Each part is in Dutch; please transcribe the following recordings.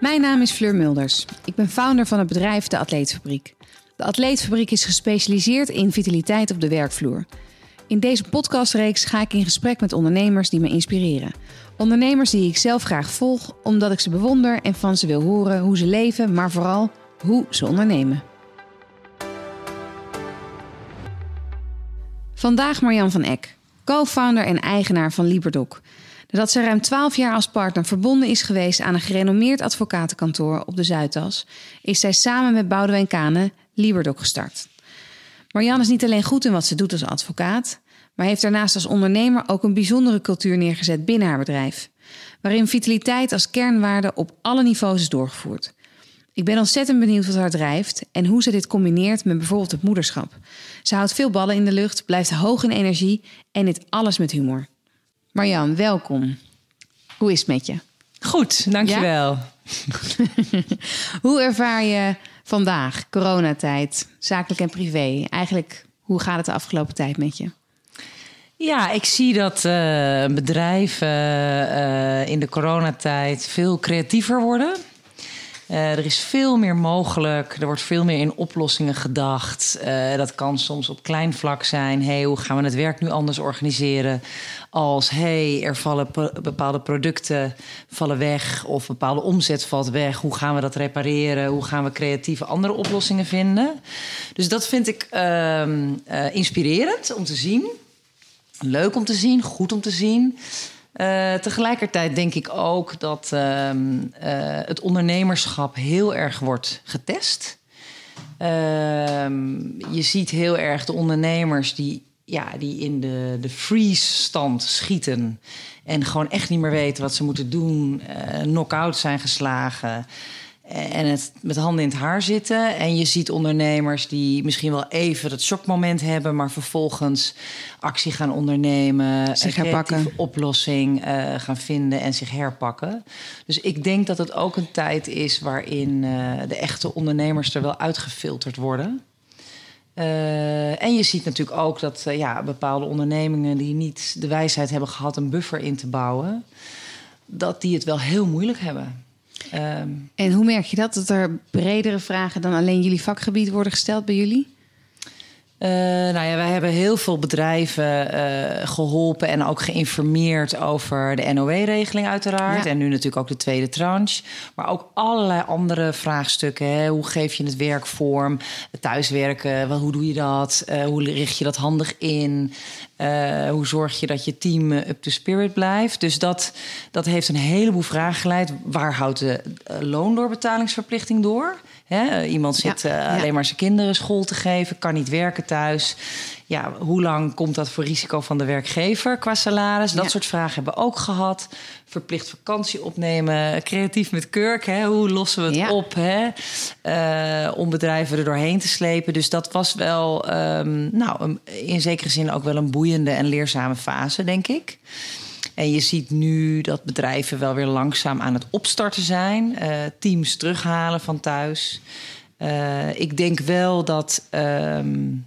Mijn naam is Fleur Mulders. Ik ben founder van het bedrijf De Atleetfabriek. De Atleetfabriek is gespecialiseerd in vitaliteit op de werkvloer. In deze podcastreeks ga ik in gesprek met ondernemers die me inspireren. Ondernemers die ik zelf graag volg, omdat ik ze bewonder en van ze wil horen hoe ze leven, maar vooral hoe ze ondernemen. Vandaag Marjan van Eck, co-founder en eigenaar van Liberdoc. Nadat ze ruim 12 jaar als partner verbonden is geweest aan een gerenommeerd advocatenkantoor op de Zuidas, is zij samen met Boudewijn Kane Liberdoc gestart. Marjan is niet alleen goed in wat ze doet als advocaat, maar heeft daarnaast als ondernemer ook een bijzondere cultuur neergezet binnen haar bedrijf, waarin vitaliteit als kernwaarde op alle niveaus is doorgevoerd. Ik ben ontzettend benieuwd wat haar drijft en hoe ze dit combineert met bijvoorbeeld het moederschap. Ze houdt veel ballen in de lucht, blijft hoog in energie en dit alles met humor. Marjan, welkom. Hoe is het met je? Goed, dankjewel. Ja? hoe ervaar je vandaag, coronatijd, zakelijk en privé? Eigenlijk, hoe gaat het de afgelopen tijd met je? Ja, ik zie dat uh, bedrijven uh, in de coronatijd veel creatiever worden. Uh, er is veel meer mogelijk. Er wordt veel meer in oplossingen gedacht. Uh, dat kan soms op klein vlak zijn. Hey, hoe gaan we het werk nu anders organiseren? Als hey, er vallen bepaalde producten vallen weg of bepaalde omzet valt weg. Hoe gaan we dat repareren? Hoe gaan we creatieve andere oplossingen vinden? Dus dat vind ik uh, inspirerend om te zien. Leuk om te zien, goed om te zien. Uh, tegelijkertijd denk ik ook dat uh, uh, het ondernemerschap heel erg wordt getest. Ehm, je ziet heel erg de ondernemers die, ja, die in de, de freeze-stand schieten. En gewoon echt niet meer weten wat ze moeten doen. knock-out zijn geslagen en het met handen in het haar zitten. En je ziet ondernemers die misschien wel even dat shockmoment hebben, maar vervolgens actie gaan ondernemen, zich herpakken, een oplossing uh, gaan vinden en zich herpakken. Dus ik denk dat het ook een tijd is waarin uh, de echte ondernemers er wel uitgefilterd worden. Uh, en je ziet natuurlijk ook dat ja, bepaalde ondernemingen die niet de wijsheid hebben gehad een buffer in te bouwen, dat die het wel heel moeilijk hebben. Um, en hoe merk je dat? Dat er bredere vragen dan alleen jullie vakgebied worden gesteld bij jullie? Uh, nou ja, wij hebben heel veel bedrijven uh, geholpen en ook geïnformeerd over de NOW-regeling uiteraard. Ja. En nu natuurlijk ook de tweede tranche. Maar ook allerlei andere vraagstukken. Hè. Hoe geef je het werk vorm? Thuiswerken, wel, hoe doe je dat? Uh, hoe richt je dat handig in? hoe zorg je dat je team up to spirit blijft? Dus dat, dat heeft een heleboel vragen geleid. Waar houdt de loondoorbetalingsverplichting door? Hè? Iemand zit ja, uh, alleen maar zijn kinderen school te geven, kan niet werken thuis. Ja, hoe lang komt dat voor risico van de werkgever qua salaris? Dat ja. soort vragen hebben we ook gehad. Verplicht vakantie opnemen, creatief met kurk. Hè? Hoe lossen we het op hè? Uh, om bedrijven er doorheen te slepen? Dus dat was wel, um, nou, een, in zekere zin ook wel een boeiende en leerzame fase, denk ik. En je ziet nu dat bedrijven wel weer langzaam aan het opstarten zijn. Uh, teams terughalen van thuis. Uh, ik denk wel dat um,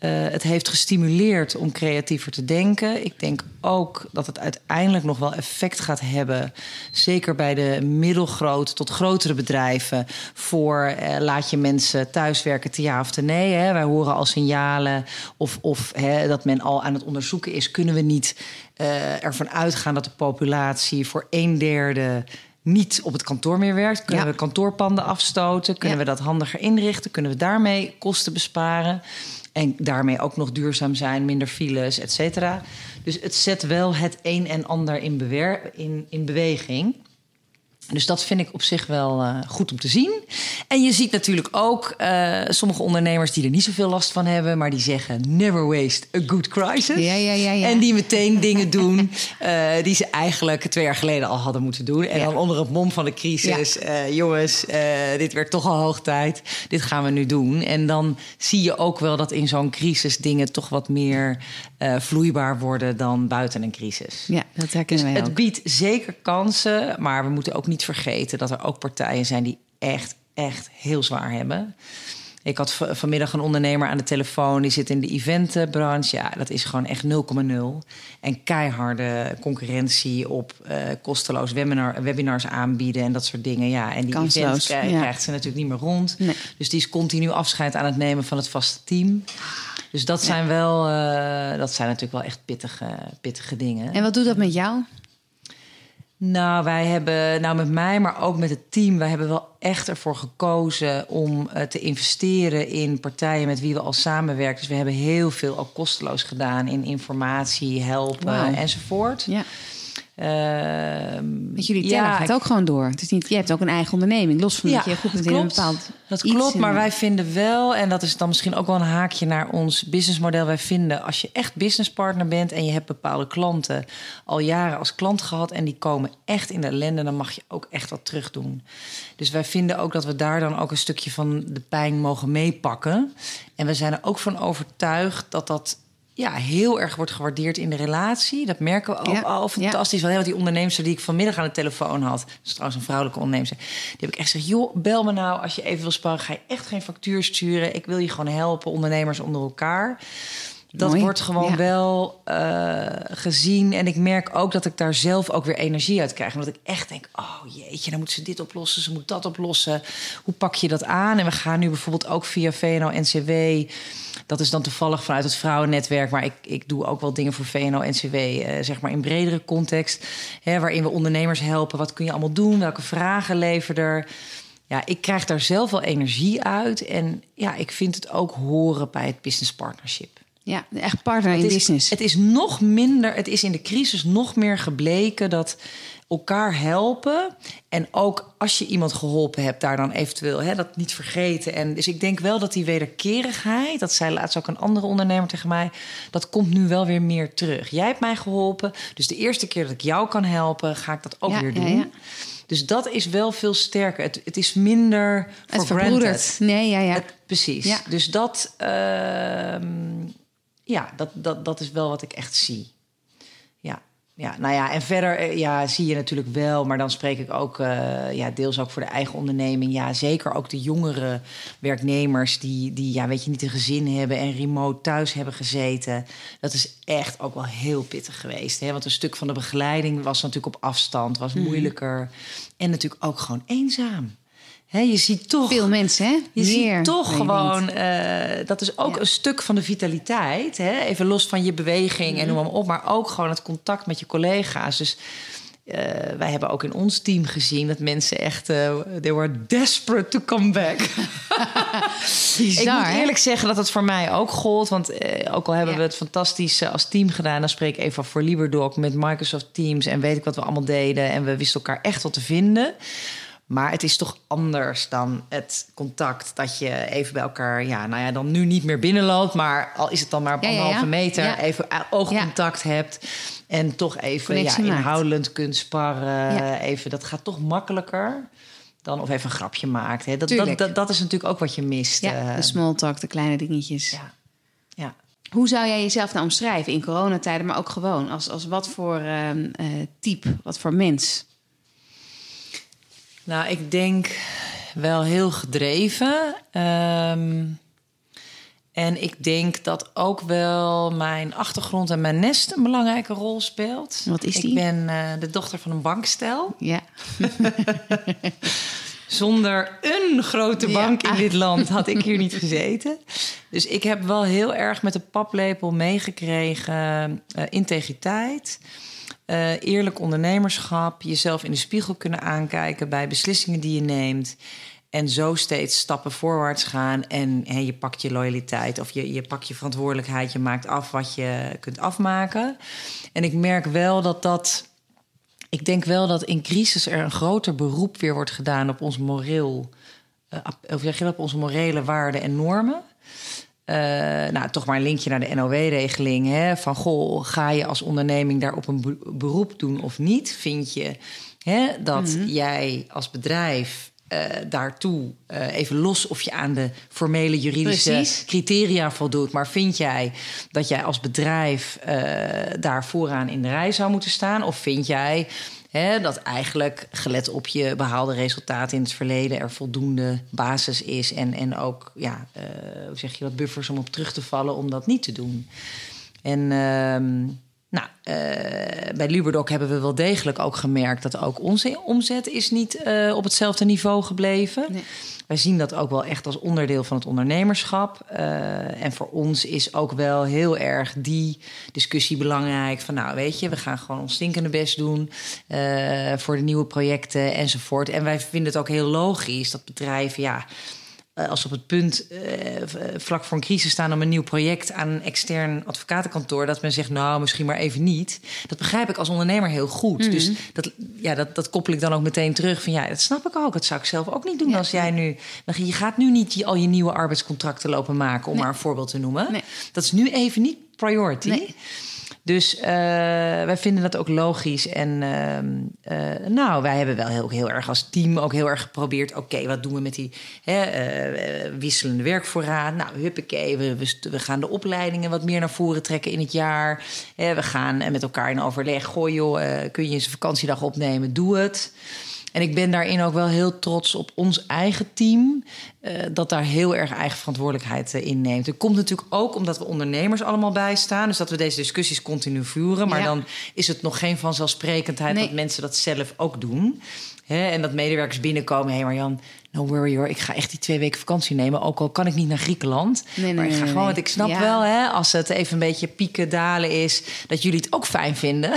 uh, het heeft gestimuleerd om creatiever te denken. Ik denk ook dat het uiteindelijk nog wel effect gaat hebben. Zeker bij de middelgrote tot grotere bedrijven. Voor uh, laat je mensen thuiswerken te ja of te nee. Hè. Wij horen al signalen of, of hè, dat men al aan het onderzoeken is. Kunnen we niet uh, ervan uitgaan dat de populatie voor een derde niet op het kantoor meer werkt. Kunnen ja. we kantoorpanden afstoten? Kunnen ja. we dat handiger inrichten? Kunnen we daarmee kosten besparen? En daarmee ook nog duurzaam zijn, minder files, et cetera. Dus het zet wel het een en ander in, bewer in, in beweging. Dus dat vind ik op zich wel uh, goed om te zien. En je ziet natuurlijk ook uh, sommige ondernemers die er niet zoveel last van hebben, maar die zeggen: never waste a good crisis. Ja, ja, ja, ja. En die meteen dingen doen uh, die ze eigenlijk twee jaar geleden al hadden moeten doen. En dan onder het mom van de crisis: jongens, dit werd toch al hoog tijd. Dit gaan we nu doen. En dan zie je ook wel dat in zo'n crisis dingen toch wat meer vloeibaar worden dan buiten een crisis. Ja, dat herkennen dus wij Het ook. biedt zeker kansen, maar we moeten ook niet vergeten dat er ook partijen zijn die echt, echt heel zwaar hebben. Ik had vanmiddag een ondernemer aan de telefoon. Die zit in de eventbranche. Ja, dat is gewoon echt 0,0. En keiharde concurrentie op uh, kosteloos webinar, webinars aanbieden en dat soort dingen. Ja, en die Kansloos, events krijgt ze natuurlijk niet meer rond. Dus die is continu afscheid aan het nemen van het vaste team. Dus dat zijn wel, uh, dat zijn natuurlijk wel echt pittige, pittige dingen. En wat doet dat met jou? Nou, wij hebben, nou met mij, maar ook met het team, wij hebben wel echt ervoor gekozen om uh, te investeren in partijen met wie we al samenwerken. Dus we hebben heel veel ook kosteloos gedaan in informatie, helpen wow. enzovoort. Ja. Met jullie teller ja, gaat ook gewoon door. Het is niet, je hebt ook een eigen onderneming, los van dat je goed bent in een bepaald Dat klopt, maar wij vinden wel, en dat is dan misschien ook wel een haakje naar ons businessmodel. Wij vinden als je echt businesspartner bent en je hebt bepaalde klanten al jaren als klant gehad en die komen echt in de ellende, dan mag je ook echt wat terug doen. Dus wij vinden ook dat we daar dan ook een stukje van de pijn mogen meepakken. En we zijn er ook van overtuigd dat dat ja, heel erg wordt gewaardeerd in de relatie. Dat merken we ook ja, al. Fantastisch. Ja. Want die onderneemster die ik vanmiddag aan de telefoon had... dat is trouwens een vrouwelijke onderneemster... die heb ik echt gezegd... joh, bel me nou als je even wil sparren. Ga je echt geen factuur sturen. Ik wil je gewoon helpen, ondernemers onder elkaar. Dat wordt gewoon wel uh, gezien. En ik merk ook dat ik daar zelf ook weer energie uit krijg. Omdat ik echt denk, oh jeetje, dan moet ze dit oplossen. Ze moet dat oplossen. Hoe pak je dat aan? En we gaan nu bijvoorbeeld ook via VNO-NCW... Dat is dan toevallig vanuit het vrouwennetwerk. Maar ik, ik doe ook wel dingen voor VNO-NCW, uh, zeg maar in bredere context. Hè, waarin we ondernemers helpen. Wat kun je allemaal doen? Welke vragen leveren er? Ja, ik krijg daar zelf wel energie uit. En ja, ik vind het ook horen bij het business partnership. Ja, echt partner in business. Het is nog minder, het is in de crisis nog meer gebleken dat elkaar helpen. En ook als je iemand geholpen hebt, daar dan eventueel hè, dat niet vergeten. En dus ik denk wel dat die wederkerigheid, dat zei laatst ook een andere ondernemer tegen mij, dat komt nu wel weer meer terug. Jij hebt mij geholpen, dus de eerste keer dat ik jou kan helpen, ga ik dat ook weer doen. Ja, ja. Dus dat is wel veel sterker. Het, het is minder het verbroederd. Nee, ja, ja. Het, precies. Dus dat, uh, ja, dat, dat, dat is wel wat ik echt zie ja, nou ja, en verder eh, ja, zie je natuurlijk wel, maar dan spreek ik ook uh, ja, deels ook voor de eigen onderneming. Ja, zeker ook de jongere werknemers die, die ja, weet je, niet een gezin hebben en remote thuis hebben gezeten. Dat is echt ook wel heel pittig geweest. Hè? Want een stuk van de begeleiding was natuurlijk op afstand, was mhm. moeilijker. En natuurlijk ook gewoon eenzaam je ziet toch. Veel mensen, hè? Je ziet toch gewoon. Uh, dat is ook een stuk van de vitaliteit. Hè? Even los van je beweging en mhm. noem maar op. Maar ook gewoon het contact met je collega's. Dus uh, wij hebben ook in ons team gezien dat mensen echt. Uh, they were desperate to come back. Bizar, ik moet eerlijk zeggen dat het voor mij ook gold. Want ook al hebben we het fantastisch als team gedaan. Dan spreek ik even voor Liberdoc met Microsoft Teams. En weet ik wat we allemaal deden. En we wisten elkaar echt wat te vinden. Maar het is toch anders dan het contact dat je even bij elkaar, ja, nou ja, dan nu niet meer binnenloopt, maar al is het dan maar op anderhalve meter, even oogcontact hebt en toch even ja, inhoudelijk kunt sparren. Even, dat gaat toch makkelijker dan of even een grapje maakt. Hè? Dat, dat, dat, dat, is natuurlijk ook wat je mist. Ja, uh, de small talk, de kleine dingetjes. Ja. ja. Hoe zou jij jezelf nou omschrijven in coronatijden, maar ook gewoon als, als wat voor uh, type, wat voor mens? Nou, ik denk wel heel gedreven. Um, en ik denk dat ook wel mijn achtergrond en mijn nest een belangrijke rol speelt. Wat is die? Ik ben uh, de dochter van een bankstel. Ja. Zonder een grote bank in dit land had ik hier niet gezeten. Dus ik heb wel heel erg met de paplepel meegekregen uh, integriteit. Uh, eerlijk ondernemerschap, jezelf in de spiegel kunnen aankijken bij beslissingen die je neemt. En zo steeds stappen voorwaarts gaan. En je pakt je loyaliteit of je, je pakt je verantwoordelijkheid. Je maakt af wat je kunt afmaken. En ik merk wel dat dat. Ik denk wel dat in crisis er een groter beroep weer wordt gedaan op ons moreel. Uh, of je op onze morele waarden en normen. Uh, nou, toch maar een linkje naar de NOW-regeling. Van goh, ga je als onderneming daarop een beroep doen of niet? Vind je hè, dat mm -hmm. jij als bedrijf uh, daartoe, uh, even los of je aan de formele juridische Precies. criteria voldoet, maar vind jij dat jij als bedrijf daar vooraan in de rij zou moeten staan? Of vind jij Dat eigenlijk, gelet op je behaalde resultaten in het verleden, er voldoende basis is. En, en ook, ja, uh, hoe zeg je wat, buffers om op terug te vallen om dat niet te doen. En ehm, nou, uh, bij Luberdoc hebben we wel degelijk ook gemerkt dat ook onze omzet is niet uh, op hetzelfde niveau gebleven. Wij zien dat ook wel echt als onderdeel van het ondernemerschap. Uh, en voor ons is ook wel heel erg die discussie belangrijk. Van nou, weet je, we gaan gewoon ons stinkende best doen voor de nieuwe projecten enzovoort. En wij vinden het ook heel logisch dat bedrijven, ja eh, als op het punt uh, vlak voor een crisis staan om een nieuw project aan een extern advocatenkantoor, dat men zegt, nou, misschien maar even niet. Dat begrijp ik als ondernemer heel goed. Mm. Dus dat, ja, dat, dat koppel ik dan ook meteen terug. Van ja, dat snap ik ook. Dat zou ik zelf ook niet doen ja. als jij nu. Je gaat nu niet je, al je nieuwe arbeidscontracten lopen maken, om nee. maar een voorbeeld te noemen. Nee. Dat is nu even niet priority. Nee. Dus uh, wij vinden dat ook logisch. En uh, uh, nou, wij hebben wel heel, heel erg als team ook heel erg geprobeerd. Oké, wat doen we met die hè, wisselende werkvoorraad? Nou, huppakee, we, we, gaan de opleidingen wat meer naar voren trekken in het jaar. we gaan met elkaar in overleg. Gooi joh, kun je eens een vakantiedag opnemen? Doe het. En ik ben daarin ook wel heel trots op ons eigen team. Uh, dat daar heel erg eigen verantwoordelijkheid uh, in neemt. Er komt natuurlijk ook omdat we ondernemers allemaal bijstaan. Dus dat we deze discussies continu voeren. Maar ja. dan is het nog geen vanzelfsprekendheid nee. dat mensen dat zelf ook doen. Hè? En dat medewerkers binnenkomen. Hé hey Marjan, no worry hoor, ik ga echt die twee weken vakantie nemen. Ook al kan ik niet naar Griekenland. Nee, maar ik ga gewoon, want ik snap ja. wel, hè, als het even een beetje pieken, dalen is, dat jullie het ook fijn vinden.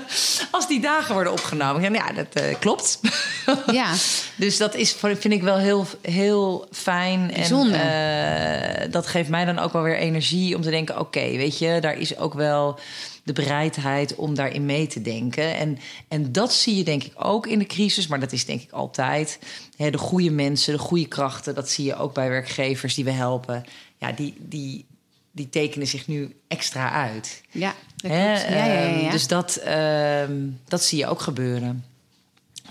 als die dagen worden opgenomen. En ja, dat uh, klopt. ja. dus dat is, vind ik wel heel, heel fijn. Bijzonder. En uh, dat geeft mij dan ook wel weer energie om te denken: oké, okay, weet je, daar is ook wel de bereidheid om daarin mee te denken. En, en dat zie je denk ik ook in de crisis, maar dat is denk ik altijd. Hè, de goede mensen, de goede krachten, dat zie je ook bij werkgevers die we helpen. Ja, die, die, die tekenen zich nu extra uit. Ja, dat ja, ja, ja, ja, Dus dat, uh, dat zie je ook gebeuren.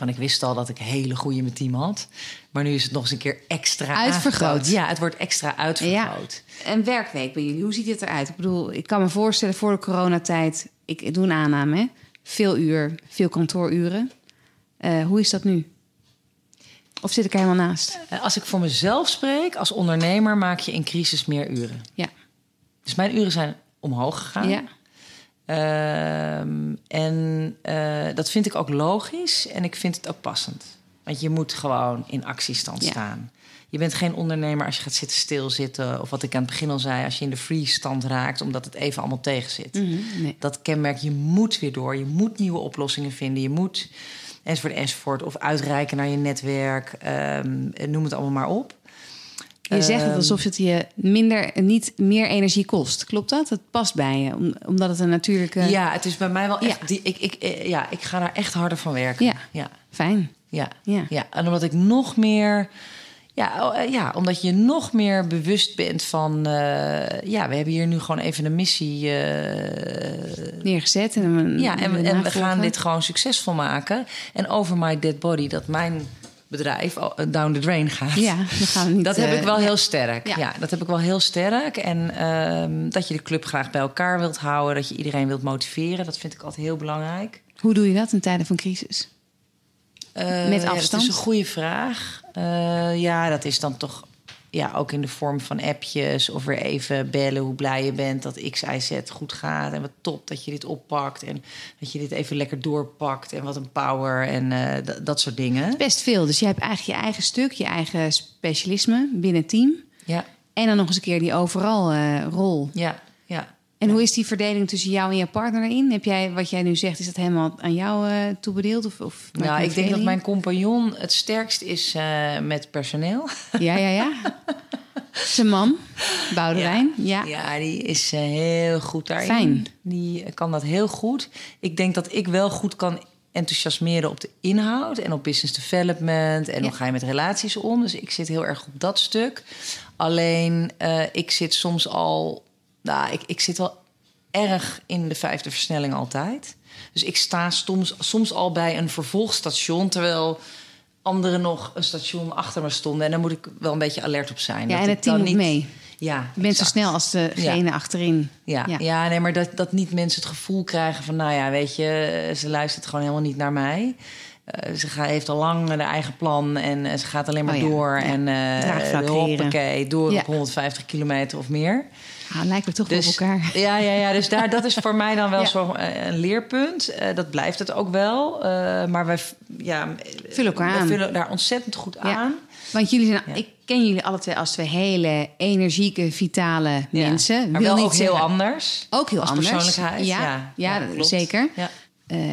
Want ik wist al dat ik een hele goede mijn team had. Maar nu is het nog eens een keer extra uitvergroot. Ja, het wordt extra uitvergroot. Ja. Een werkweek bij jullie, hoe ziet het eruit? Ik bedoel, ik kan me voorstellen voor de coronatijd, ik doe een aanname, hè? veel uur, veel kantooruren. Uh, hoe is dat nu? Of zit ik er helemaal naast? Als ik voor mezelf spreek, als ondernemer maak je in crisis meer uren. Ja. Dus mijn uren zijn omhoog gegaan. Ja. Um, en uh, dat vind ik ook logisch en ik vind het ook passend. Want je moet gewoon in actiestand ja. staan. Je bent geen ondernemer als je gaat zitten stilzitten. Of wat ik aan het begin al zei, als je in de freeze-stand raakt, omdat het even allemaal tegen zit. Mm -hmm, nee. Dat kenmerk, je moet weer door. Je moet nieuwe oplossingen vinden. Je moet enzovoort, enzovoort. Of uitreiken naar je netwerk. Um, noem het allemaal maar op. Je zegt het alsof het je minder, niet meer energie kost. Klopt dat? Het past bij je, omdat het een natuurlijke. Ja, het is bij mij wel echt. Ja. Die, ik, ik, ja, ik ga daar echt harder van werken. Ja, ja. fijn. Ja. Ja. ja, en omdat ik nog meer. Ja, ja, omdat je nog meer bewust bent van. Uh, ja, we hebben hier nu gewoon even een missie uh, neergezet. En, ja, en, en we gaan dit gewoon succesvol maken. En over my dead body, dat mijn bedrijf down the drain gaat. Ja, dan gaan we niet, dat heb ik wel uh, heel sterk. Ja. ja. dat heb ik wel heel sterk. En uh, dat je de club graag bij elkaar wilt houden, dat je iedereen wilt motiveren, dat vind ik altijd heel belangrijk. Hoe doe je dat in tijden van crisis? Uh, Met afstand? Ja, dat is een goede vraag. Uh, ja, dat is dan toch ja, ook in de vorm van appjes of weer even bellen hoe blij je bent dat X, Y, Z goed gaat. En wat top dat je dit oppakt en dat je dit even lekker doorpakt. En wat een power en uh, dat soort dingen. Best veel. Dus je hebt eigenlijk je eigen stuk, je eigen specialisme binnen het team. Ja. En dan nog eens een keer die overal uh, rol. Ja, ja. En hoe is die verdeling tussen jou en je partner erin? Heb jij, wat jij nu zegt, is dat helemaal aan jou uh, toebedeeld? Of, of nou, ik denk dat mijn compagnon het sterkst is uh, met personeel. Ja, ja, ja. Zijn man, Boudewijn. Ja, ja. ja die is uh, heel goed daarin. Fijn. Die kan dat heel goed. Ik denk dat ik wel goed kan enthousiasmeren op de inhoud en op business development en ja. hoe ga je met relaties om. Dus ik zit heel erg op dat stuk. Alleen ik zit soms al nou, ik, ik zit wel erg in de vijfde versnelling altijd. Dus ik sta soms, soms al bij een vervolgstation... terwijl anderen nog een station achter me stonden. En daar moet ik wel een beetje alert op zijn. Ja, dat en het team niet mee. Ja, Je bent zo snel als degene achterin. Ja, Ja. ja. nee, maar dat, dat niet mensen het gevoel krijgen van... nou ja, weet je, ze luistert gewoon helemaal niet naar mij. Eh, ze heeft al lang een eigen plan en eh, ze gaat alleen maar Oh ja, door. ja. En Draagvlak hoppakee, door Ja. op 150 kilometer of meer. Ah, lijken we toch Dus, op elkaar. Ja, ja, ja, dus daar, dat is voor mij dan wel zo'n een leerpunt. Dat blijft het ook wel. Maar wij ja, Vullen elkaar aan. vullen daar ontzettend goed aan. Want jullie zijn, ik ken jullie alle twee als twee hele energieke, vitale mensen. Maar Wil wel ook heel zeggen- anders. Ook heel als anders. persoonlijkheid. Ja, ja, zeker. Ja.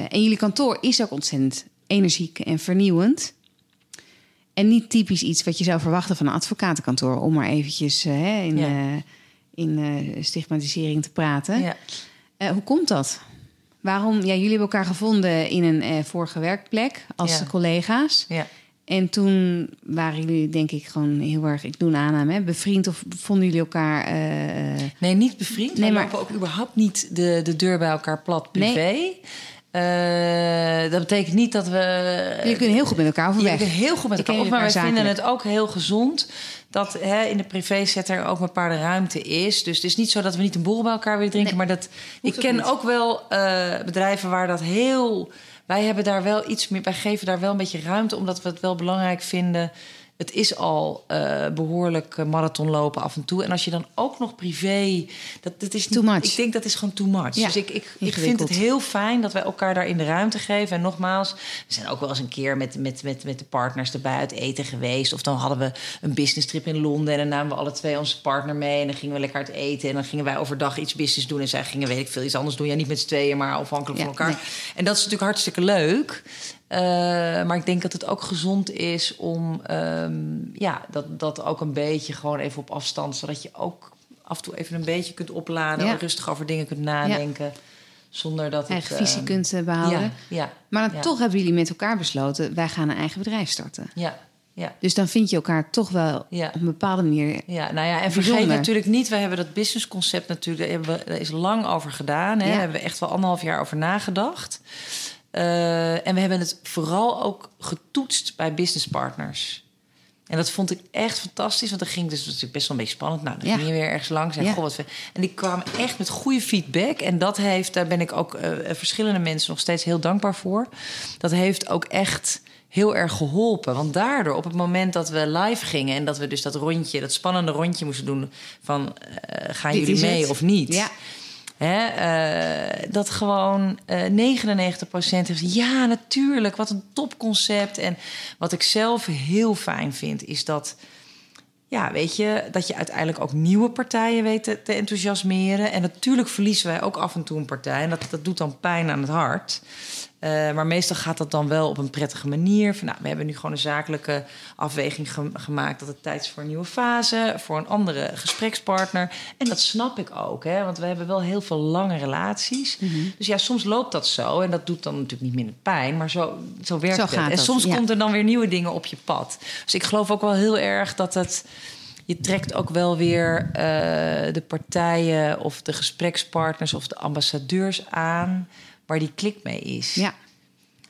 En jullie kantoor is ook ontzettend energiek en vernieuwend. En niet typisch iets wat je zou verwachten van een advocatenkantoor... om maar eventjes eh, hè, in, Ja. eh, in eh, stigmatisering te praten. Ja. Hoe komt dat? Waarom? Ja, jullie hebben elkaar gevonden in een vorige werkplek als Ja. collega's. Ja. En toen waren jullie, denk ik, gewoon heel erg, ik doe een aanname, hè, bevriend of vonden jullie elkaar. Nee, niet bevriend. Nee, maar- lopen ook überhaupt niet de, de deur bij elkaar plat Nee. Eh, dat betekent niet dat we... jullie kunnen heel goed met elkaar Je overweg. kunt heel goed met Je elkaar maar wij vinden het ook heel gezond dat hè, in de privé er ook een bepaalde ruimte is. Dus het is niet zo dat we niet een borrel bij elkaar willen drinken, Nee, maar dat ik ken niet. ook wel eh, bedrijven waar dat heel. Wij hebben daar wel iets meer, wij geven daar wel een beetje ruimte, omdat we het wel belangrijk vinden. Het is al eh, behoorlijk eh, marathon lopen af en toe. En als je dan ook nog privé. Dat, dat is Too much. Ik denk dat is gewoon too much. Ja, dus ik, ik, ik vind het heel fijn dat wij elkaar daarin de ruimte geven. En nogmaals, we zijn ook wel eens een keer met, met, met, met de partners erbij uit eten geweest. Of dan hadden we een business trip in Londen. En dan namen we alle twee onze partner mee. En dan gingen we lekker uit eten. En dan gingen wij overdag iets business doen. En zij gingen, weet ik veel, iets anders doen. Ja, niet met z'n tweeën, maar afhankelijk Ja, van elkaar. nee. En dat is natuurlijk hartstikke leuk. Eh, maar ik denk dat het ook gezond is om ehm, ja, dat, dat ook een beetje gewoon even op afstand. Zodat je ook af en toe even een beetje kunt opladen. Ja. Rustig over dingen kunt nadenken. Zonder dat eigen het... visie ehm, kunt eh, behouden. Ja, ja, Maar dan toch hebben jullie met elkaar besloten, wij gaan een eigen bedrijf starten. ja, ja. Dus dan vind je elkaar toch wel Ja. op een bepaalde manier. Ja, nou ja, en Bijzonder. vergeet natuurlijk niet, we hebben dat businessconcept natuurlijk, daar, hebben we, daar is lang over gedaan. Hè? Ja. Daar hebben we echt wel anderhalf jaar over nagedacht. Eh, en we hebben het vooral ook getoetst bij businesspartners. En dat vond ik echt fantastisch, want dan ging dus natuurlijk best wel een beetje spannend. Nou, dan Ja. ging je weer ergens langs en Ja. goh, wat we- En die kwamen echt met goede feedback. En dat heeft, daar ben ik ook eh, verschillende mensen nog steeds heel dankbaar voor. Dat heeft ook echt heel erg geholpen. Want daardoor, op het moment dat we live gingen... en dat we dus dat rondje, dat spannende rondje moesten doen... van eh, gaan Dit jullie mee het. of niet... Ja. Hè, eh, dat gewoon eh 99% heeft. Ja, natuurlijk. Wat een topconcept. En wat ik zelf heel fijn vind, is dat. Ja, weet je, dat je uiteindelijk ook nieuwe partijen weet te, te enthousiasmeren. En natuurlijk verliezen wij ook af en toe een partij. En dat, dat doet dan pijn aan het hart. Eh, maar meestal gaat dat dan wel op een prettige manier. Van, nou, we hebben nu gewoon een zakelijke afweging ge- gemaakt... dat het tijd is voor een nieuwe fase, voor een andere gesprekspartner. En dat snap ik ook, hè, want we hebben wel heel veel lange relaties. Mhm. Dus ja, soms loopt dat zo. En dat doet dan natuurlijk niet minder pijn, maar zo, zo werkt Zo het. gaat En dat, soms ja. komt er dan weer nieuwe dingen op je pad. Dus ik geloof ook wel heel erg dat het... Je trekt ook wel weer eh, de partijen of de gesprekspartners of de ambassadeurs aan waar die klik mee is. Ja.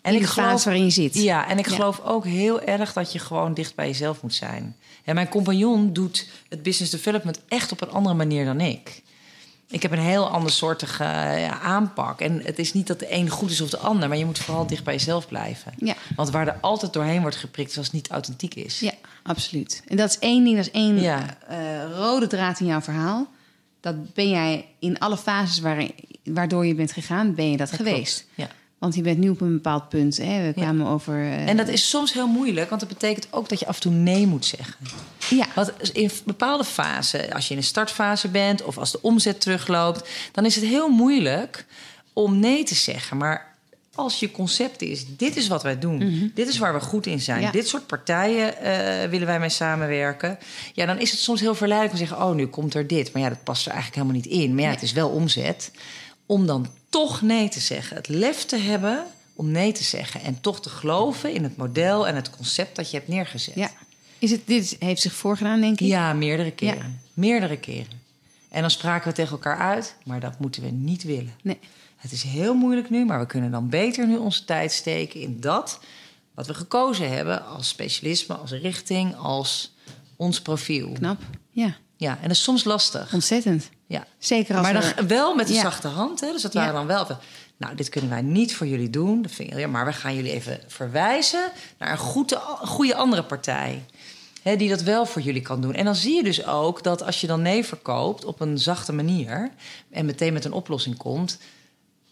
En in ik geloof, waarin je zit. ja, en ik Ja. geloof ook heel erg dat je gewoon dicht bij jezelf moet zijn. En mijn compagnon doet het business development echt op een andere manier dan ik. Ik heb een heel andersoortige ja, aanpak. En het is niet dat de een goed is of de ander, maar je moet vooral dicht bij jezelf blijven. Ja. Want waar er altijd doorheen wordt geprikt, is als het niet authentiek is. Ja, absoluut. En dat is één ding, dat is één Ja. eh, rode draad in jouw verhaal. Dat ben jij in alle fases waarin, waardoor je bent gegaan, ben je dat, Dat geweest. klopt, Ja. Want je bent nu op een bepaald punt. Hè? We kwamen over. eh, En dat is soms heel moeilijk, want dat betekent ook dat je af en toe nee moet zeggen. ja, Want in bepaalde fasen, als je in een startfase bent of als de omzet terugloopt, dan is het heel moeilijk om nee te zeggen. Maar als je concept is, dit is wat wij doen, dit is waar we goed in zijn, Ja. dit soort partijen eh, willen wij mee samenwerken, ja, dan is het soms heel verleidelijk om te zeggen: Oh, nu komt er dit. Maar ja, dat past er eigenlijk helemaal niet in. Maar ja, Nee. het is wel omzet. Om dan toch nee te zeggen. Het lef te hebben om nee te zeggen. En toch te geloven in het model en het concept dat je hebt neergezet. ja. Is het, dit heeft zich voorgedaan, denk ik. Ja, meerdere keren. Ja. Meerdere keren. En dan spraken we tegen elkaar uit, maar dat moeten we niet willen. Nee. Het is heel moeilijk nu, maar we kunnen dan beter nu onze tijd steken in dat wat we gekozen hebben als specialisme, als richting, als ons profiel. Knap. Ja. Ja, en dat is soms lastig. Ontzettend. Ja. Zeker als maar dan wel met de Ja. zachte hand. Hè? Dus dat Ja. waren dan wel... Nou, dit kunnen wij niet voor jullie doen. Dat vind ik, ja, maar we gaan jullie even verwijzen naar een goede, goede andere partij. Hè, die dat wel voor jullie kan doen. En dan zie je dus ook dat als je dan nee verkoopt op een zachte manier... en meteen met een oplossing komt...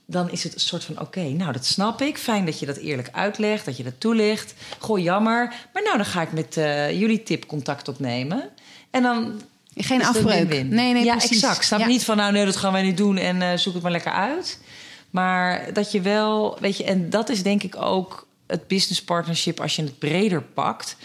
dan is het een soort van, oké, nou, dat snap ik. Fijn dat je dat eerlijk uitlegt, dat je dat toelicht. Goh, jammer. Maar nou, dan ga ik met eh, jullie tip contact opnemen. En dan Geen afbreuk. win-win. Nee, nee, ja, precies. exact. Snap Ja. niet van, nou nee, dat gaan wij niet doen en eh, zoek het maar lekker uit. Maar dat je wel, weet je, en dat is denk ik ook het business partnership als je het breder pakt.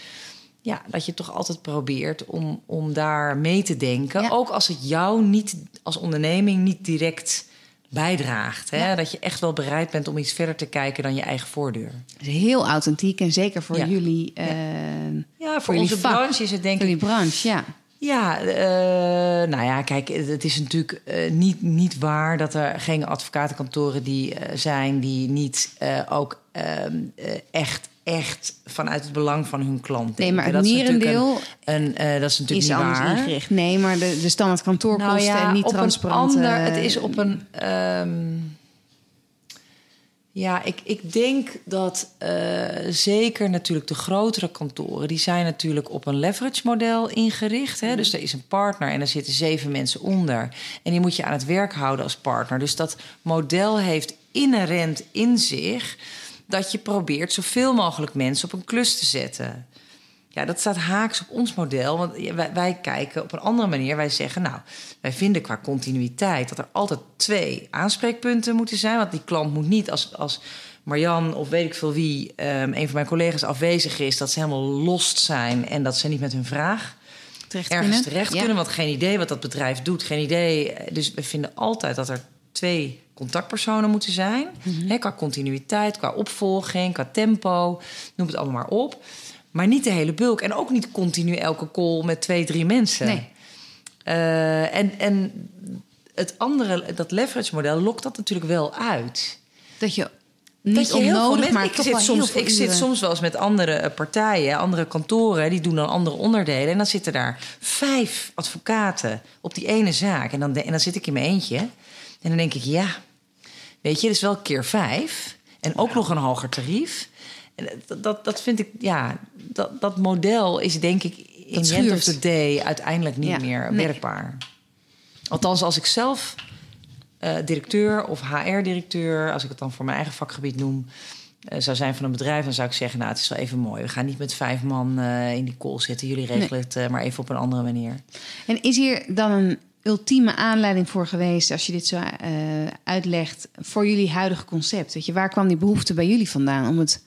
Ja, dat je toch altijd probeert om, om daar mee te denken. Ja. Ook als het jou niet als onderneming niet direct bijdraagt. Hè? Ja. Dat je echt wel bereid bent om iets verder te kijken dan je eigen voordeur. Is heel authentiek en zeker voor Ja. jullie, eh, Ja, voor, voor jullie onze vak. branche is het denk voor ik jullie branche. Ja. Ja, eh, nou ja, kijk, het is natuurlijk eh, niet, niet waar dat er geen advocatenkantoren die eh, zijn die niet ook ehm, eh, echt, echt vanuit het belang van hun klant Nee, maar het Dat is natuurlijk merendeel Een, een, eh, dat is natuurlijk is niet anders waar. ingericht. Nee, maar de, de standaard kantoorkosten Nou ja, en niet transparant. Het is op een. ehm, ja, ik, ik denk dat eh, zeker natuurlijk de grotere kantoren... die zijn natuurlijk op een leverage model ingericht. Hè? Dus er is een partner en er zitten zeven mensen onder. En die moet je aan het werk houden als partner. Dus dat model heeft inherent in zich... dat je probeert zoveel mogelijk mensen op een klus te zetten. Ja, dat staat haaks op ons model. Want wij, wij kijken op een andere manier. Wij zeggen, nou, wij vinden qua continuïteit dat er altijd twee aanspreekpunten moeten zijn. Want die klant moet niet als, als Marjan of weet ik veel wie, ehm, een van mijn collega's afwezig is, dat ze helemaal lost zijn en dat ze niet met hun vraag terecht ergens kunnen. terecht Ja. kunnen. Want geen idee wat dat bedrijf doet, geen idee. Dus we vinden altijd dat er twee contactpersonen moeten zijn. Hè, qua continuïteit, qua opvolging, qua tempo. Noem het allemaal maar op. Maar niet de hele bulk. En ook niet continu elke call met twee, drie mensen. Nee. Eh, en, en het andere, dat leverage model, lokt dat natuurlijk wel uit. Dat je niet Dat je heel veel onnodig, mensen- maar ik zit, soms, heel ik zit soms wel eens met andere eh, partijen, andere kantoren, die doen dan andere onderdelen. En dan zitten daar vijf advocaten op die ene zaak. En dan, en dan zit ik in mijn eentje. En dan denk ik, ja, weet je, dat is wel keer vijf. En ook nog een hoger tarief. En dat, dat, dat vind ik, ja, dat, dat model is denk ik in the end of the day uiteindelijk niet Ja, meer nee. werkbaar. Althans, als ik zelf eh, directeur of HR-directeur, als ik het dan voor mijn eigen vakgebied noem, eh, zou zijn van een bedrijf, dan zou ik zeggen: Nou, het is wel even mooi. We gaan niet met vijf man eh, in die call zitten. Jullie regelen het maar even op een andere manier. En is hier dan een ultieme aanleiding voor geweest, als je dit zo eh, uitlegt, voor jullie huidige concept? Weet je, waar kwam die behoefte bij jullie vandaan om het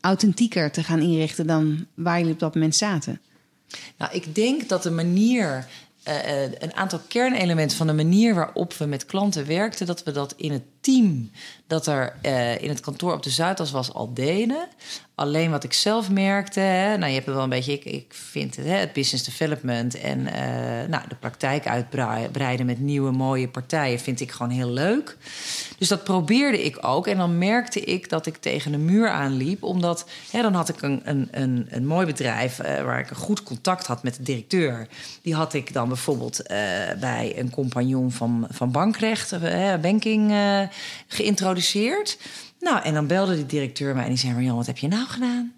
authentieker te gaan inrichten dan waar jullie op dat moment zaten? Nou, ik denk dat de manier, eh, eh, een aantal kernelementen van de manier waarop we met klanten werkten, dat we dat in het dat er eh, in het kantoor op de Zuidas was al deden. Alleen wat ik zelf merkte, hè, nou je hebt wel een beetje, ik, ik vind het, hè, het business development en eh, nou, de praktijk uitbreiden met nieuwe mooie partijen vind ik gewoon heel leuk. Dus dat probeerde ik ook. En dan merkte ik dat ik tegen een muur aanliep. Omdat hè, dan had ik een, een, een, een mooi bedrijf eh, waar ik een goed contact had met de directeur. Die had ik dan bijvoorbeeld bij een compagnon van, van bankrecht, banking, geïntroduceerd. Nou, en dan belde die directeur mij en die zei: Marjan, wat heb je nou gedaan?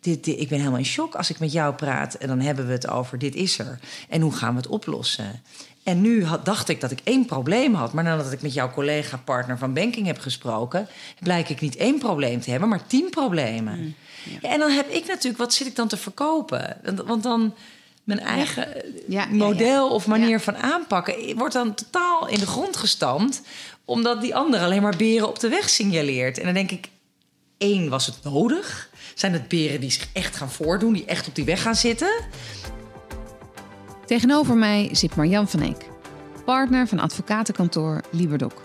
Dit, dit- ik ben helemaal in shock als ik met jou praat. En dan hebben we het over dit is er. En hoe gaan we het oplossen? En nu had, dacht ik dat ik één probleem had. Maar nadat ik met jouw collega-partner van banking heb gesproken... blijk ik niet één probleem te hebben, maar tien problemen. Ja, en dan heb ik natuurlijk... Wat zit ik dan te verkopen? Want, want dan... Mijn eigen eh, Ja, ja, model of manier van aanpakken wordt dan totaal in de grond gestampt, omdat die ander alleen maar beren op de weg signaleert. En dan denk ik, één, was het nodig? Zijn het beren die zich echt gaan voordoen, die echt op die weg gaan zitten? Tegenover mij zit Marjan van Eek, partner van advocatenkantoor Liberdok.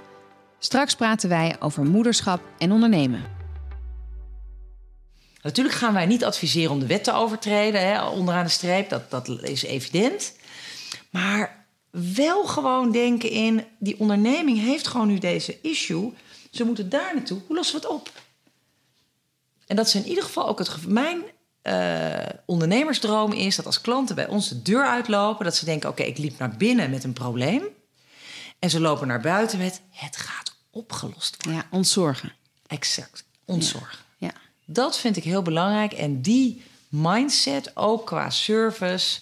Straks praten wij over moederschap en ondernemen. Natuurlijk gaan wij niet adviseren om de wet te overtreden, hè, onderaan de streep, dat, dat is evident. Maar wel gewoon denken in, die onderneming heeft gewoon nu deze issue. Ze moeten daar naartoe. Hoe lossen we het op? En dat is in ieder geval ook het. Mijn eh, ondernemersdroom is dat als klanten bij ons de deur uitlopen, dat ze denken: oké, ik liep naar binnen met een probleem. En ze lopen naar buiten met: het gaat opgelost worden. Ja, ontzorgen. Exact, ontzorgen. Ja. Dat vind ik heel belangrijk. En die mindset, ook qua service.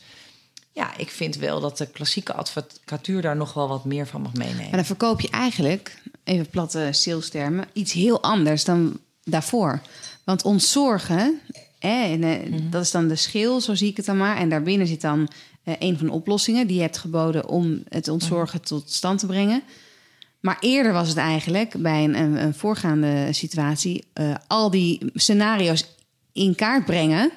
Ja, ik vind wel dat de klassieke advocatuur daar nog wel wat meer van mag meenemen. Maar dan verkoop je eigenlijk, even platte salestemen, iets heel anders dan daarvoor. Want ontzorgen, hè, en, eh, Mhm. dat is dan de schil, zo zie ik het dan maar. En daarbinnen zit dan eh, een van de oplossingen die je hebt geboden om het ontzorgen Mhm. tot stand te brengen. Maar eerder was het eigenlijk bij een, een, een voorgaande situatie eh, al die scenario's in kaart brengen.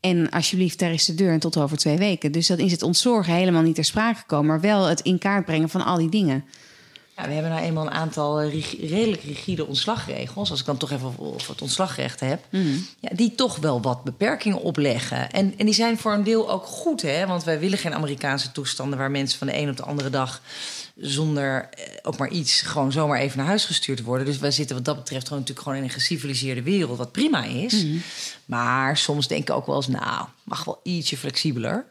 En alsjeblieft, daar is de deur en tot over twee weken. Dus dat is het ontzorgen helemaal niet ter sprake gekomen, maar wel het in kaart brengen van al die dingen. Ja, we hebben nou eenmaal een aantal eh, redelijk rigide ontslagregels. Als ik dan toch even over het ontslagrecht heb. Ja, die toch wel wat beperkingen opleggen. En, en die zijn voor een deel ook goed, hè? Want wij willen geen Amerikaanse toestanden waar mensen van de een op de andere dag zonder eh, ook maar iets gewoon zomaar even naar huis gestuurd worden. Dus wij zitten wat dat betreft gewoon natuurlijk gewoon in een geciviliseerde wereld, wat prima is. Maar soms denk ik ook wel eens, nou, mag wel ietsje flexibeler.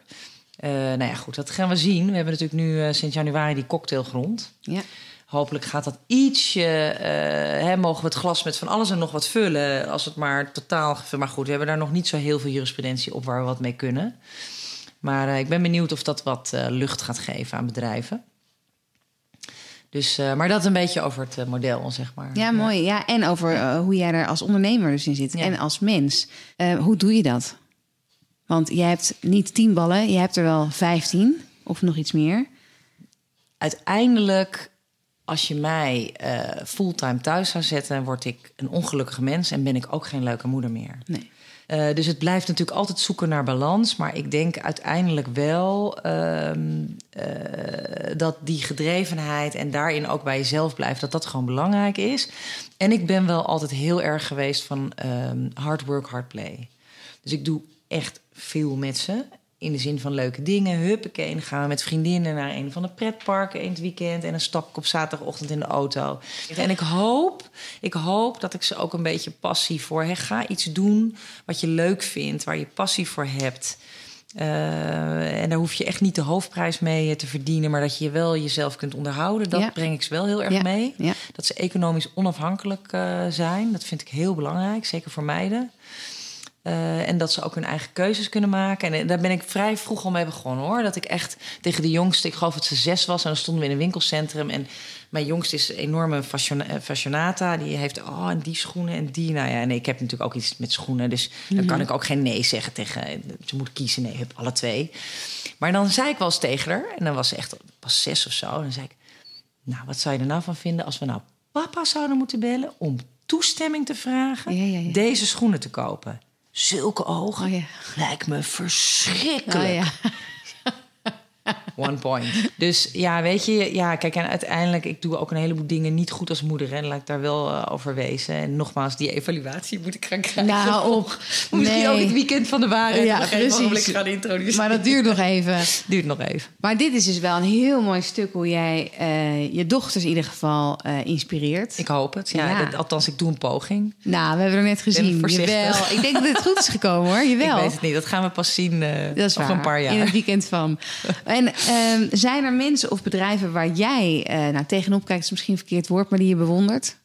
Eh, nou ja, goed, dat gaan we zien. We hebben natuurlijk nu eh, sinds januari die cocktailgrond. Ja. Hopelijk gaat dat ietsje. hè, mogen we het glas met van alles en nog wat vullen. Als het maar totaal. Maar goed, we hebben daar nog niet zo heel veel jurisprudentie op waar we wat mee kunnen. Maar ik ben benieuwd of dat wat lucht gaat geven aan bedrijven. Dus, eh, maar dat een beetje over het eh, model, zeg maar. Ja, mooi. Ja, en over eh, hoe jij er als ondernemer dus in zit Ja. en als mens. Hoe doe je dat? Want jij hebt niet tien ballen, je hebt er wel vijftien of nog iets meer. Uiteindelijk, als je mij fulltime thuis zou zetten, word ik een ongelukkige mens en ben ik ook geen leuke moeder meer. Nee. Eh, dus het blijft natuurlijk altijd zoeken naar balans. Maar ik denk uiteindelijk wel ehm, eh, dat die gedrevenheid en daarin ook bij jezelf blijft, dat dat gewoon belangrijk is. En ik ben wel altijd heel erg geweest van ehm, hard work, hard play. Dus ik doe echt veel met ze. In de zin van leuke dingen. Huppakee, dan gaan we met vriendinnen naar een van de pretparken in het weekend. En dan stap ik op zaterdagochtend in de auto. En ik hoop, ik hoop dat ik ze ook een beetje passie voor... Hè, ga iets doen wat je leuk vindt, waar je passie voor hebt. Eh, en daar hoef je echt niet de hoofdprijs mee te verdienen... maar dat je wel jezelf kunt onderhouden. Dat Ja. breng ik ze wel heel erg Ja, mee. ja. Dat ze economisch onafhankelijk eh, zijn. Dat vind ik heel belangrijk, zeker voor meiden. Eh, en dat ze ook hun eigen keuzes kunnen maken. En eh, daar ben ik vrij vroeg al mee begonnen hoor. Dat ik echt tegen de jongste, ik geloof dat ze zes was, en dan stonden we in een winkelcentrum. En mijn jongste is een enorme eh, fashionata. Die heeft, oh, en die schoenen en die. Nou ja, en ik heb natuurlijk ook iets met schoenen. Dus dan kan ik ook geen nee zeggen tegen. Ze moet kiezen, nee, heb alle twee. Maar dan zei ik wel eens tegen haar, en dan was ze echt pas zes of zo. En dan zei ik, nou, wat zou je er nou van vinden als we nou papa zouden moeten bellen om toestemming te vragen Ja, ja, ja. deze schoenen te kopen? Zulke ogen Oh ja. lijkt me verschrikkelijk. Oh, ja. One point. Dus ja, weet je, ja, kijk, en uiteindelijk, ik doe ook een heleboel dingen niet goed als moeder. En laat ik daar wel eh, over wezen. En nogmaals, die evaluatie moet ik gaan krijgen. Nou, op. Moet ik die ook Nee. het weekend van de waarheid Ja, precies. ogenblik gaan introduceren. Maar dat duurt nog even. duurt nog even. Maar dit is dus wel een heel mooi stuk hoe jij eh, je dochters in ieder geval eh, inspireert. Ik hoop het. Ja, Ja. dat- althans, ik doe een poging. Nou, we hebben er net gezien. Jawel. Ik denk dat het goed is gekomen hoor. Jawel. Ik weet het niet. Dat gaan we pas zien eh, Dat is over waar. een paar jaar. In het weekend van. En ehm, zijn er mensen of bedrijven waar jij eh, nou, tegenop kijkt, is misschien verkeerd woord, maar die je bewondert?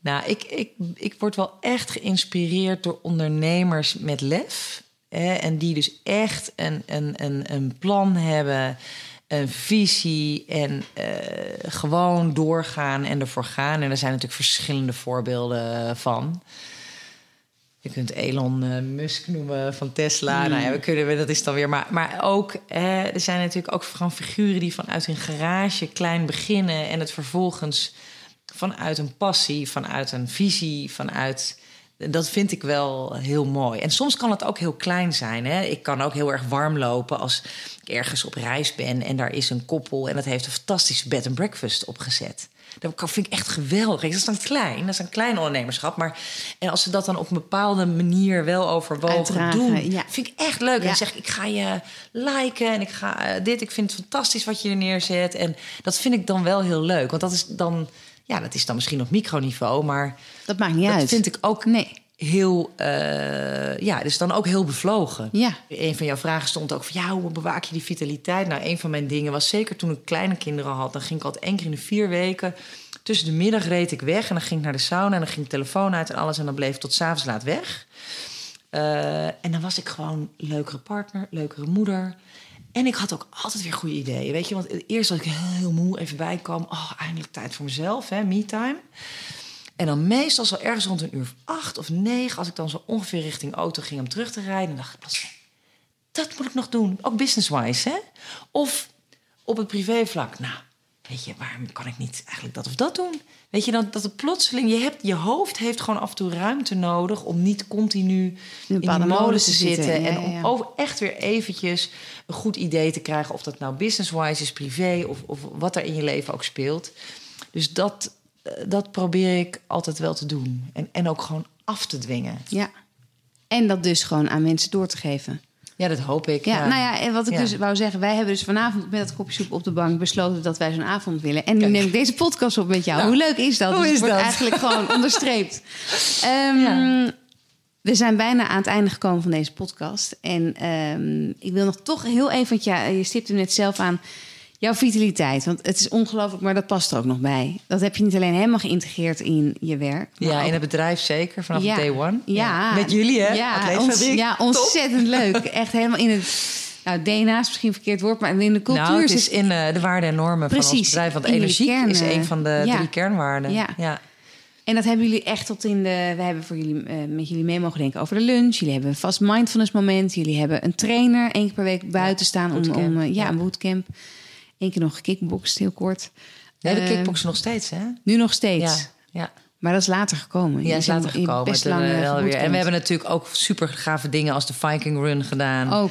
Nou, ik, ik, ik word wel echt geïnspireerd door ondernemers met lef. Hè, en die dus echt een, een, een, een plan hebben, een visie en eh, gewoon doorgaan en ervoor gaan. En er zijn natuurlijk verschillende voorbeelden van. Je kunt Elon eh, Musk noemen van Tesla. Nou ja, we kunnen, dat is dan weer. Maar, maar ook, eh, er zijn natuurlijk ook gewoon figuren die vanuit hun garage klein beginnen en het vervolgens vanuit een passie, vanuit een visie, vanuit. Dat vind ik wel heel mooi. En soms kan het ook heel klein zijn. Hè? Ik kan ook heel erg warm lopen als ik ergens op reis ben en daar is een koppel en dat heeft een fantastische bed and breakfast opgezet. Dat vind ik echt geweldig. Dat is dan klein, dat is een klein ondernemerschap. Maar en als ze dat dan op een bepaalde manier wel overwogen Uitdragen, doen, ja. vind ik echt leuk. En Ja. zeg ik, ik ga je liken en ik ga eh, dit. Ik vind het fantastisch wat je er neerzet. En dat vind ik dan wel heel leuk. Want dat is dan, ja, dat is dan misschien op microniveau, maar Dat maakt niet dat uit. vind ik ook Nee. Heel, eh, ja, dus dan ook heel bevlogen. Ja. Een van jouw vragen stond ook van, ja, hoe bewaak je die vitaliteit? Nou, een van mijn dingen was zeker toen ik kleine kinderen had, dan ging ik altijd één keer in de vier weken tussen de middag reed ik weg en dan ging ik naar de sauna en dan ging de telefoon uit en alles en dan bleef ik tot s'avonds laat weg. Uh, en dan was ik gewoon leukere partner, leukere moeder. En ik had ook altijd weer goede ideeën, weet je. Want eerst als ik heel moe even bijkwam, oh, eindelijk tijd voor mezelf, hè, me-time. En dan meestal zo ergens rond een uur of acht of negen... als ik dan zo ongeveer richting auto ging om terug te rijden... dacht ik, dat moet ik nog doen. Ook business-wise, hè? Of op het privévlak. Nou, weet je, waarom kan ik niet eigenlijk dat of dat doen? Weet je, dan, dat het plotseling... Je, hebt, je hoofd heeft gewoon af en toe ruimte nodig... om niet continu in de molen te zitten. en om over echt weer eventjes een goed idee te krijgen... of dat nou business-wise is, privé... Of, of wat er in je leven ook speelt. Dus dat dat probeer ik altijd wel te doen. En, en ook gewoon af te dwingen. Ja. En dat dus gewoon aan mensen door te geven. Ja, dat hoop ik. Ja, nou ja, en wat ik dus wou zeggen, wij hebben dus vanavond met dat kopje soep op de bank besloten dat wij zo'n avond willen. En nu neem ik deze podcast op met jou. Nou, hoe leuk is dat? Hoe dus is wordt dat? eigenlijk gewoon onderstreept. Um, we zijn bijna aan het einde gekomen van deze podcast. En um, ik wil nog toch heel even, ja, je stipt hem net zelf aan Jouw vitaliteit, want het is ongelooflijk, maar dat past er ook nog bij. Dat heb je niet alleen helemaal geïntegrateerd in je werk. Ja, in het bedrijf zeker, vanaf day one. Ja. Met jullie, hè? Ja, ons, ja ontzettend leuk. Echt helemaal in het... Nou, DNA is misschien een verkeerd woord, maar in de cultuur... Nou, het is in uh, de waarden en normen Precies, van ons bedrijf. Want energie is een van de ja. drie kernwaarden. Ja. ja. En dat hebben jullie echt tot in de. We hebben voor jullie uh, met jullie mee mogen denken over de lunch. Jullie hebben een vast mindfulness moment. Jullie hebben een trainer één keer per week buiten staan om, om uh, ja, een bootcamp. Eén keer nog gekickboxd, heel kort. Nee, de uh, kickboksen nog steeds, hè? Nu nog steeds. Ja, ja. Maar dat is later gekomen. Ja, is later gekomen. Best lang wel weer. En we hebben natuurlijk ook super gave dingen als de Viking Run gedaan. Ook.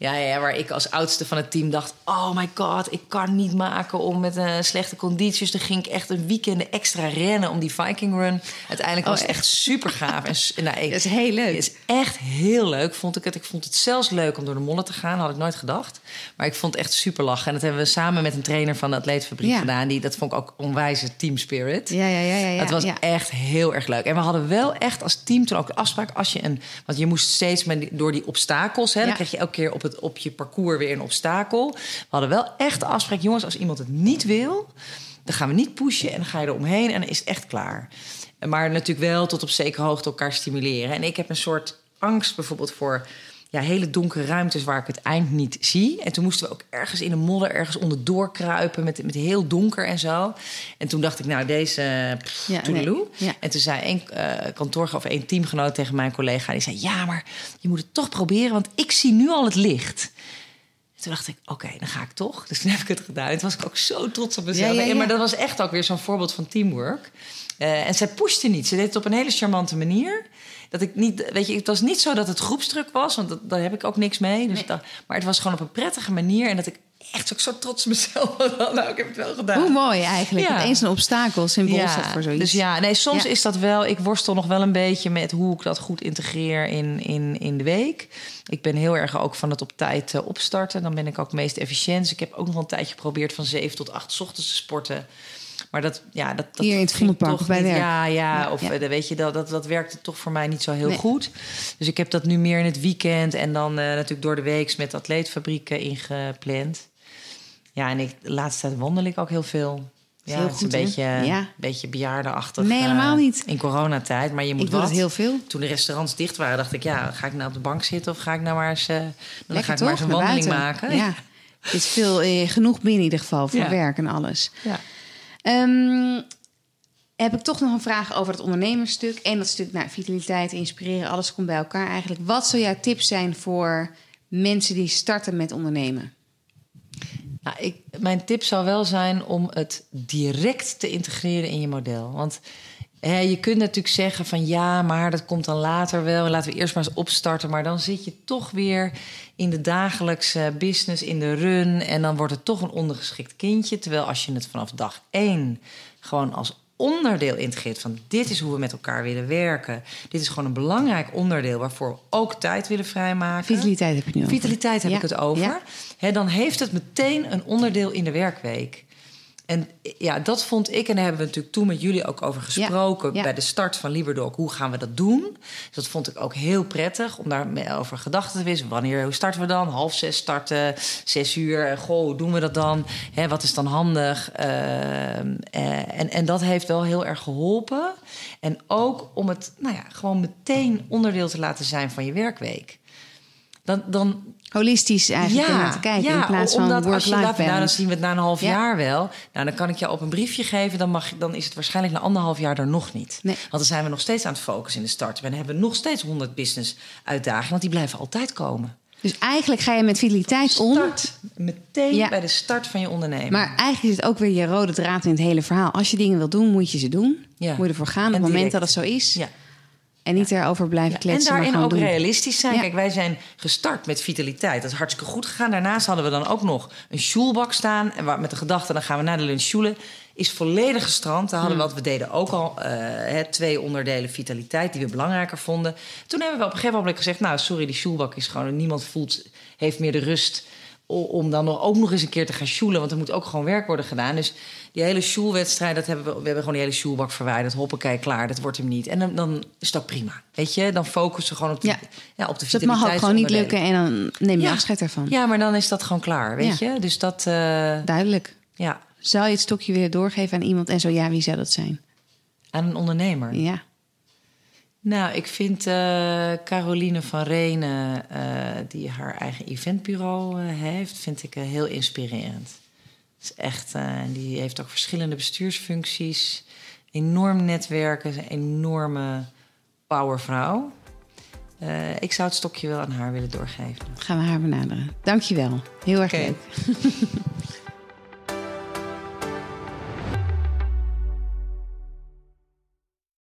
Ja, ja, waar ik als oudste van het team dacht... oh my god, ik kan niet maken om met uh, slechte condities. Dus dan ging ik echt een weekend extra rennen om die Viking Run. Uiteindelijk was oh, het echt super gaaf. En, nou, ik, dat is heel leuk. Het is echt heel leuk, vond ik het. Ik vond het zelfs leuk om door de mollen te gaan. Had ik nooit gedacht. Maar ik vond het echt super lachen. En dat hebben we samen met een trainer van de Atleetfabriek ja. gedaan. Die, dat vond ik ook onwijze team spirit. Ja, ja, ja. ja, ja het was echt heel erg leuk. En we hadden wel echt als team toen ook de afspraak... als je een... want je moest steeds met, door die obstakels... Hè, dan kreeg je elke keer op, het, op je parcours weer een obstakel. We hadden wel echt de afspraak... jongens, als iemand het niet wil... dan gaan we niet pushen en dan ga je er omheen... en dan is het echt klaar. Maar natuurlijk wel tot op zekere hoogte elkaar stimuleren. En ik heb een soort angst bijvoorbeeld voor ja, hele donkere ruimtes waar ik het eind niet zie. En toen moesten we ook ergens in de modder, ergens onderdoor kruipen met, met heel donker en zo. En toen dacht ik, nou, deze pff, ja, nee. ja. En toen zei een uh, kantoor of een teamgenoot tegen mijn collega, die zei, ja, maar je moet het toch proberen, want ik zie nu al het licht. En toen dacht ik, oké, okay, dan ga ik toch. Dus toen heb ik het gedaan. En toen was ik ook zo trots op mezelf. Ja, maar dat was echt ook weer zo'n voorbeeld van teamwork. Uh, en zij pushte niet. Ze deed het op een hele charmante manier dat ik niet, weet je, het was niet zo dat het groepsdruk was, want dat, daar heb ik ook niks mee. Dus nee. dat, maar het was gewoon op een prettige manier en dat ik echt ook zo trots op mezelf nou, ik heb het wel gedaan. Hoe mooi eigenlijk. Ja. Eens een obstakel symbool ja. staat voor zoiets. Dus ja, nee, soms ja. is dat wel. Ik worstel nog wel een beetje met hoe ik dat goed integreer in, in, in de week. Ik ben heel erg ook van het op tijd uh, opstarten. Dan ben ik ook meest efficiënt. Dus ik heb ook nog een tijdje geprobeerd van 7 tot 8 ochtends te sporten. Maar dat, ja, dat, dat Hier in het Vondelpark bij werk. Ja, ja, of ja. weet je, dat, dat, dat werkte toch voor mij niet zo heel nee. goed. Dus ik heb dat nu meer in het weekend en dan uh, natuurlijk door de week met atleetfabrieken ingepland. Ja, en ik, de laatste tijd wandel ik ook heel veel. Ja, heel het is een goed, beetje, ja. beetje bejaardenachtig. Nee, helemaal niet. Uh, in coronatijd, maar je moet ik doe wat. heel veel. Toen de restaurants dicht waren, dacht ik, ja, ga ik nou op de bank zitten of ga ik nou maar eens, uh, dan Lekker ga ik toch? maar eens een wandeling buiten. maken. Ja. Het is veel, eh, genoeg binnen in ieder geval voor Ja. werk en alles. Ja. Ehm, heb ik toch nog een vraag over het ondernemersstuk en dat stuk nou, vitaliteit, inspireren, alles komt bij elkaar eigenlijk. Wat zou jouw tips zijn voor mensen die starten met ondernemen? Nou, ik, mijn tip zou wel zijn om het direct te integreren in je model. Want je kunt natuurlijk zeggen van ja, maar dat komt dan later wel. Laten we eerst maar eens opstarten. Maar dan zit je toch weer in de dagelijkse business, in de run. En dan wordt het toch een ondergeschikt kindje. Terwijl als je het vanaf dag één gewoon als onderdeel integreert van dit is hoe we met elkaar willen werken. Dit is gewoon een belangrijk onderdeel waarvoor we ook tijd willen vrijmaken. Vitaliteit heb je nu over. Vitaliteit heb Ja, ik het over. ja. Dan heeft het meteen een onderdeel in de werkweek. En ja, dat vond ik, en daar hebben we natuurlijk toen met jullie ook over gesproken... ja. bij de start van Liberdoc, hoe gaan we dat doen? Dus dat vond ik ook heel prettig om daar over gedachten te wisselen. Wanneer, hoe starten we dan? Half zes starten, zes uur. Goh, hoe doen we dat dan? Hè, wat is dan handig? Uh, en, en dat heeft wel heel erg geholpen. En ook om het nou ja, gewoon meteen onderdeel te laten zijn van je werkweek. Dan, dan, Holistisch eigenlijk ja, naar te kijken in plaats van omdat work-life balance. Nou, dan zien we het na een half ja. jaar wel. Nou, dan kan ik je op een briefje geven. Dan, mag, dan is het waarschijnlijk na anderhalf jaar er nog niet. Nee. Want dan zijn we nog steeds aan het focussen in de start. En hebben we nog steeds 100 business uitdagingen. Want die blijven altijd komen. Dus eigenlijk ga je met vitaliteit om. Meteen ja. bij de start van je onderneming. Maar eigenlijk is het ook weer je rode draad in het hele verhaal. Als je dingen wil doen, moet je ze doen. Ja. Moet je ervoor gaan op het moment dat het zo is. En niet erover blijven kletsen. En daarin ook doen. realistisch zijn. Kijk, wij zijn gestart met vitaliteit. Dat is hartstikke goed gegaan. Daarnaast hadden we dan ook nog een sjoelbak staan. En met de gedachte, dan gaan we naar de lunch sjoelen. Is volledig gestrand. Daar hadden we, wat we deden ook al uh, twee onderdelen vitaliteit die we belangrijker vonden. Toen hebben we op een gegeven moment gezegd: Nou, sorry, die sjoelbak is gewoon. Niemand voelt, heeft meer de rust om dan nog, ook nog eens een keer te gaan sjoelen. Want er moet ook gewoon werk worden gedaan. Dus die hele sjoelwedstrijd, dat hebben we, we hebben gewoon die hele sjoelbak verwijderd. Hoppakee, klaar, dat wordt hem niet. En dan, dan is dat prima. Weet je, dan focussen we gewoon op, die, Ja. ja. op de Dat mag ook gewoon niet lukken en dan neem je Ja. afscheid ervan. Ja, maar dan is dat gewoon klaar, weet Ja. je. Dus dat, eh, Duidelijk. ja, Zou je het stokje willen doorgeven aan iemand? En zo ja, wie zou dat zijn? aan een ondernemer. Ja. Nou, ik vind eh, Caroline van Renen, eh, die haar eigen eventbureau heeft, vind ik heel inspirerend. Is echt, eh, die heeft ook verschillende bestuursfuncties, enorm netwerken, een enorme powervrouw. Eh, ik zou het stokje wel aan haar willen doorgeven. Gaan we haar benaderen. Dankjewel. Heel erg leuk.